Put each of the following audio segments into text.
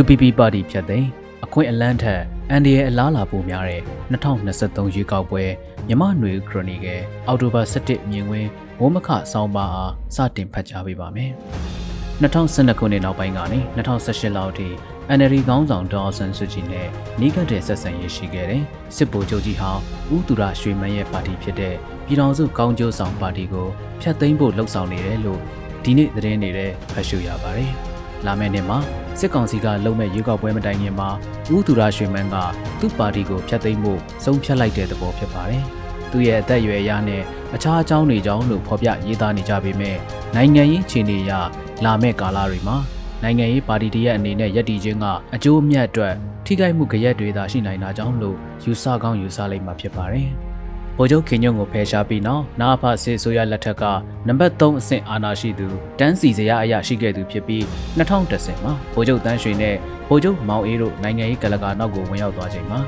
UPP ပါတီဖြတ်သိမ်းအခွင့်အလန်းထက်အန်ဒီရဲ့အလားလာပိုများတဲ့2023ရွေးကောက်ပွဲမြမနွေခရိုနီကယ်အောက်တိုဘာ17မြင်ကွင်းမိုးမခဆောင်းပါအားစတင်ဖတ်ကြားပေးပါမယ်။2012ခုနှစ်နောက်ပိုင်းကနေ2018လောက်အထိ NLD ခေါင်းဆောင်ဒေါ်အောင်ဆန်းစုကြည်နဲ့နှီးကပ်တဲ့ဆက်ဆံရေးရှိခဲ့တဲ့စစ်ဗိုလ်ချုပ်ကြီးဟောင်းဦးသူရရွှေမန်းရဲ့ပါတီဖြစ်တဲ့ပြည်ထောင်စုကောင်းကျိုးဆောင်ပါတီကိုဖျက်သိမ်းဖို့လှုံ့ဆော်နေတယ်လို့ဒီနေ့သတင်းတွေထဲဖတ်ရှုရပါတယ်။လာမယ့်နှစ်မှာ စစ်ကောင်စီကလုံမဲ့ရွေးကောက်ပွဲမတိုင်ခင်မှာဦးသူရရွှေမန်းကသူ့ပါတီကိုဖျက်သိမ်းဖို့ဆုံးဖြတ်လိုက်တဲ့သဘောဖြစ်ပါတယ်။သူရဲ့အသက်အရွယ်အရနဲ့အခြားအကြောင်းတွေကြောင့်လို့ဖော်ပြရေးသားနေကြပေမဲ့နိုင်ငံရေးခြေနေအရလာမယ့်ကာလတွေမှာနိုင်ငံရေးပါတီတရက်အနေနဲ့ရည်တည်ခြင်းကအကျိုးအမြတ်အတွက်ထိခိုက်မှုကြရက်တွေသာရှိနိုင်တာကြောင့်လို့ယူဆကောင်းယူဆလိုက်မှာဖြစ်ပါတယ်။ ဗိုလ်ချုပ်ခင်ညွန့်ကိုဖယ်ရှားပြီးနောက်နာဖစစ်ဆိုရလက်ထက်ကနံပါတ်3အဆင့်အာဏာရှိသူတန်းစီစရာအရာရှိခဲ့သူဖြစ်ပြီး2010မှာဗိုလ်ချုပ်တန်းရွှေနဲ့ဗိုလ်ချုပ်မောင်အေးတို့နိုင်ငံရေးကလကာနောက်ကိုဝင်ရောက်သွားချိန်မှာ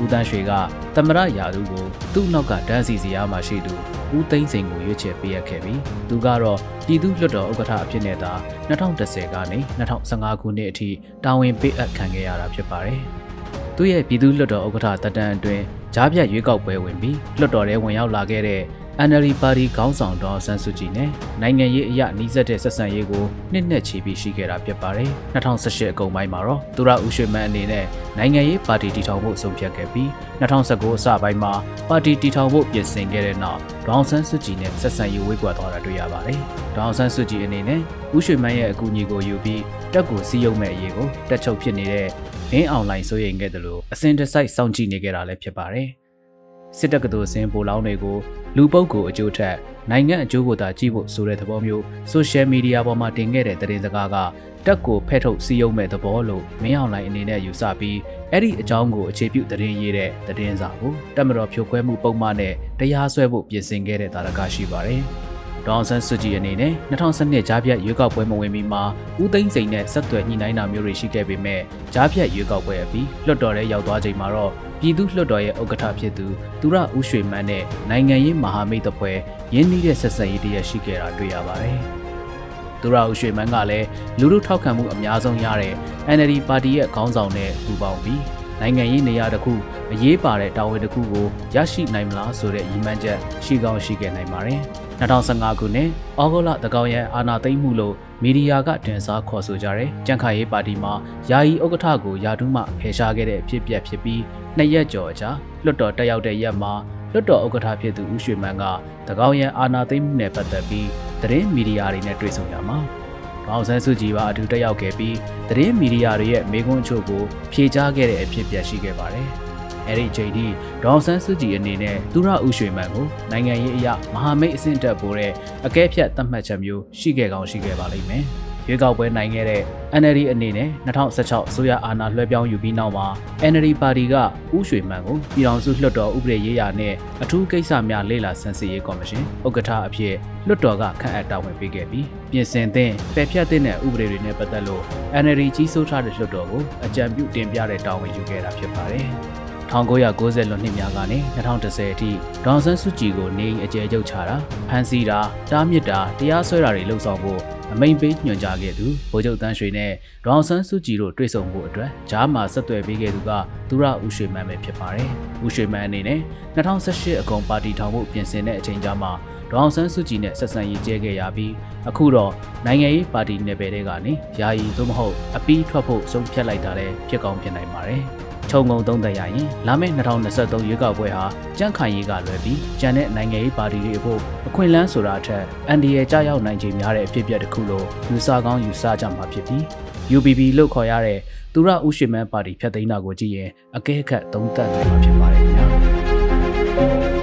ဦးတန်းရွှေကသမရရာသူကိုသူ့နောက်ကတန်းစီစရာမှရှိသူဦးသိန်းစိန်ကိုရွေးချယ်ပေးရခဲ့ပြီးသူကတော့ပြည်သူ့လွှတ်တော်ဥက္ကဋ္ဌအဖြစ်နဲ့သာ2010ကနေ2015ခုနှစ်အထိတာဝန်ပေးအပ်ခံခဲ့ရတာဖြစ်ပါတယ်။သူ့ရဲ့ပြည်သူ့လွှတ်တော်ဥက္ကဋ္ဌတပ်တန်းအတွင်း ကြားပြတ်ရွေးကောက်ပွဲဝင်ပြီးလွှတ်တော်ထဲဝင်ရောက်လာခဲ့တဲ့ NLD ပါတီခေါင်းဆောင်တော်ဆန်းစုကြည်နဲ့နိုင်ငံရေးအရနှီးစပ်တဲ့ဆက်ဆံရေးကိုနှစ်နှစ်ချီပြီးရှိခဲ့တာဖြစ်ပါတယ်။2018အကုန်ပိုင်းမှာတော့သူရဦးရွှေမန်းအနေနဲ့နိုင်ငံရေးပါတီတည်ထောင်ဖို့ဆုံးဖြတ်ခဲ့ပြီး2019အစပိုင်းမှာပါတီတည်ထောင်ဖို့ပြင်ဆင်ခဲ့တဲ့နောက်ဒေါအောင်ဆန်းစုကြည်နဲ့ဆက်ဆံရေးဝေးကွာသွားတာတွေ့ရပါတယ်။ဒေါအောင်ဆန်းစုကြည်အနေနဲ့ဦးရွှေမန်းရဲ့အကူအညီကိုယူပြီးတက်ကိုစီးရုံမဲ့အရေးကိုတက်ချုပ်ဖြစ်နေတဲ့အင်းအောင်လိုင်းစိုးရိမ်ခဲ့တယ်လို့အစင်တစိုက်စောင့်ကြည့်နေခဲ့တာလည်းဖြစ်ပါတယ်။ စစ်တပ်ကတော်စင်ပိုလောင်းတွေကိုလူပုတ်ကိုအကျိုးထက်နိုင်ငံအကျိုးကိုသာကြည့်ဖို့ဆိုတဲ့သဘောမျိုးဆိုရှယ်မီဒီယာပေါ်မှာတင်ခဲ့တဲ့သတင်းစကားကတက်ကိုဖဲ့ထုတ်စီးရုံမဲ့သဘောလို့မင်းအောင်လိုင်းအနေနဲ့ယူဆပြီးအဲ့ဒီအကြောင်းကိုအခြေပြုသတင်းရေးတဲ့သတင်းစာကိုတက်မတော်ဖြိုခွဲမှုပုံမှန်နဲ့တရားစွဲဖို့ပြင်ဆင်ခဲ့တဲ့တာရကရှိပါတယ်။ ဒေါအောင်ဆန်းစုကြည်အနေနဲ့2012ကြားဖြတ်ရွေးကောက်ပွဲမဝင်မီမှာဦးသိန်းစိန်နဲ့ဆက်သွယ်ညှိနှိုင်းတာမျိုးတွေရှိခဲ့ပေမဲ့ကြားဖြတ်ရွေးကောက်ပွဲအပြီးလွှတ်တော်ထဲရောက်သွားချိန်မှာတော့ပြည်သူ့လွှတ်တော်ရဲ့ဥက္ကဋ္ဌဖြစ်သူသူရဦးရွှေမန်းနဲ့နိုင်ငံရေးမဟာမိတ်အဖွဲ့ရင်းနှီးတဲ့ဆက်ဆံရေးတရရှိခဲ့တာတွေ့ရပါတယ်။သူရဦးရွှေမန်းကလည်းလူလူထောက်ခံမှုအများဆုံးရတဲ့ NLD ပါတီရဲ့ခေါင်းဆောင်နဲ့ပူးပေါင်းပြီးနိုင်ငံရေးနေရာတစ်ခုအရေးပါတဲ့တာဝန်တစ်ခုကိုရရှိနိုင်မလားဆိုတဲ့ရည်မှန်းချက်ရှိကောင်းရှိခဲ့နိုင်ပါတယ်။ 2015ခုနှစ်ဩဂုတ်လတကောင်ရဲ့အာဏာသိမ်းမှုလို့မီဒီယာကတင်စားခေါ်ဆိုကြတဲ့ကြံ့ခိုင်ရေးပါတီမှာယာယီဥက္ကဋ္ဌကိုယာတုမှဖယ်ရှားခဲ့တဲ့အဖြစ်အပျက်ဖြစ်ပြီးနှစ်ရက်ကျော်အကြာလွှတ်တော်တက်ရောက်တဲ့ရက်မှာလွှတ်တော်ဥက္ကဋ္ဌဖြစ်သူဦးရွှေမန်းကတကောင်ရဲ့အာဏာသိမ်းမှုနဲ့ပတ်သက်ပြီးသတင်းမီဒီယာတွေနဲ့တွေ့ဆုံရမှာဒေါအောင်ဆန်းစုကြည်ပါအတူတက်ရောက်ခဲ့ပြီးသတင်းမီဒီယာတွေရဲ့မေးခွန်းအချို့ကိုဖြေကြားခဲ့တဲ့အဖြစ်အပျက်ရှိခဲ့ပါတယ်။ အဲ့ဒီအချိန်ထိဒေါအောင်ဆန်းစုကြည်အနေနဲ့သူရဦးရွှေမန်းကိုနိုင်ငံရေးအရာမဟာမိတ်အဆင့်တက်ပို့တဲ့အကဲဖြတ်သတ်မှတ်ချက်မျိုးရှိခဲ့ကောင်းရှိခဲ့ပါလိမ့်မယ်။ရွေးကောက်ပွဲနိုင်ခဲ့တဲ့ NLD အနေနဲ့2016အစိုးရအာဏာလွှဲပြောင်းယူပြီးနောက်မှာ NLD ပါတီကဦးရွှေမန်းကိုပြည်ထောင်စုလွှတ်တော်ဥပဒေရေးရာနဲ့အထူးကိစ္စများလေ့လာဆန်းစစ်ရေးကော်မရှင်ဥက္ကဋ္ဌအဖြစ်လွှတ်တော်ကခန့်အပ်တာဝန်ပေးခဲ့ပြီးပြင်ဆင်သင့်ပယ်ဖျက်သင့်တဲ့ဥပဒေတွေနဲ့ပတ်သက်လို့ NLD ကြီးစိုးထားတဲ့လွှတ်တော်ကိုအကြံပြုတင်ပြတဲ့တာဝန်ယူခဲ့တာဖြစ်ပါတယ်။ 1990လွန်နှစ်များကနေ2010အထိဒေါန်ဆန်းစုကြည်ကိုနေအကျယ်ချုပ်ချတာဖမ်းဆီးတာတားမြစ်တာတရားစွဲတာတွေလှုပ်ဆောင်ဖို့အမိန်ပေးညွှန်ကြားခဲ့သူဗိုလ်ချုပ်တန်းရွှေနဲ့ဒေါန်ဆန်းစုကြည်တို့တွေ့ဆုံမှုအတွက်ဂျားမှာဆက်သွယ်ပေးခဲ့သူကသူရဦးရွှေမန်းပဲဖြစ်ပါတယ်။ဦးရွှေမန်းအနေနဲ့2018အကုန်ပါတီထောင်ဖို့ပြင်ဆင်တဲ့အချိန်ကြာမှာဒေါအောင်ဆန်းစုကြည်နဲ့ဆက်ဆံရေးကျဲခဲ့ရပြီးအခုတော့နိုင်ငံရေးပါတီနယ်ပယ်တွေကနေယာယီသို့မဟုတ်အပီးထွက်ဖို့ဆုံးဖြတ်လိုက်တာလည်းဖြစ်ကောင်းဖြစ်နိုင်ပါတယ်။ ခြုံငုံသုံးသပ်ရရင်လာမယ့်2023ရွေးကောက်ပွဲဟာကြန့်ခိုင်ရေးကလွယ်ပြီးကျန်တဲ့နိုင်ငံရေးပါတီတွေအဖို့အခွင့်အလမ်းဆိုတာအထက်အန်ဒီရဲ့ကြားရောက်နိုင်ခြေများတဲ့အဖြစ်အပျက်တစ်ခုလို့ယူဆကောင်းယူဆကြမှာဖြစ်ပြီး UBB လို့ခေါ်ရတဲ့သူရဥရှိမန်းပါတီဖြတ်သိမ်းတာကိုကြည့်ရင်အကဲခတ်သုံးသပ်နိုင်မှာဖြစ်ပါတယ်ခင်ဗျာ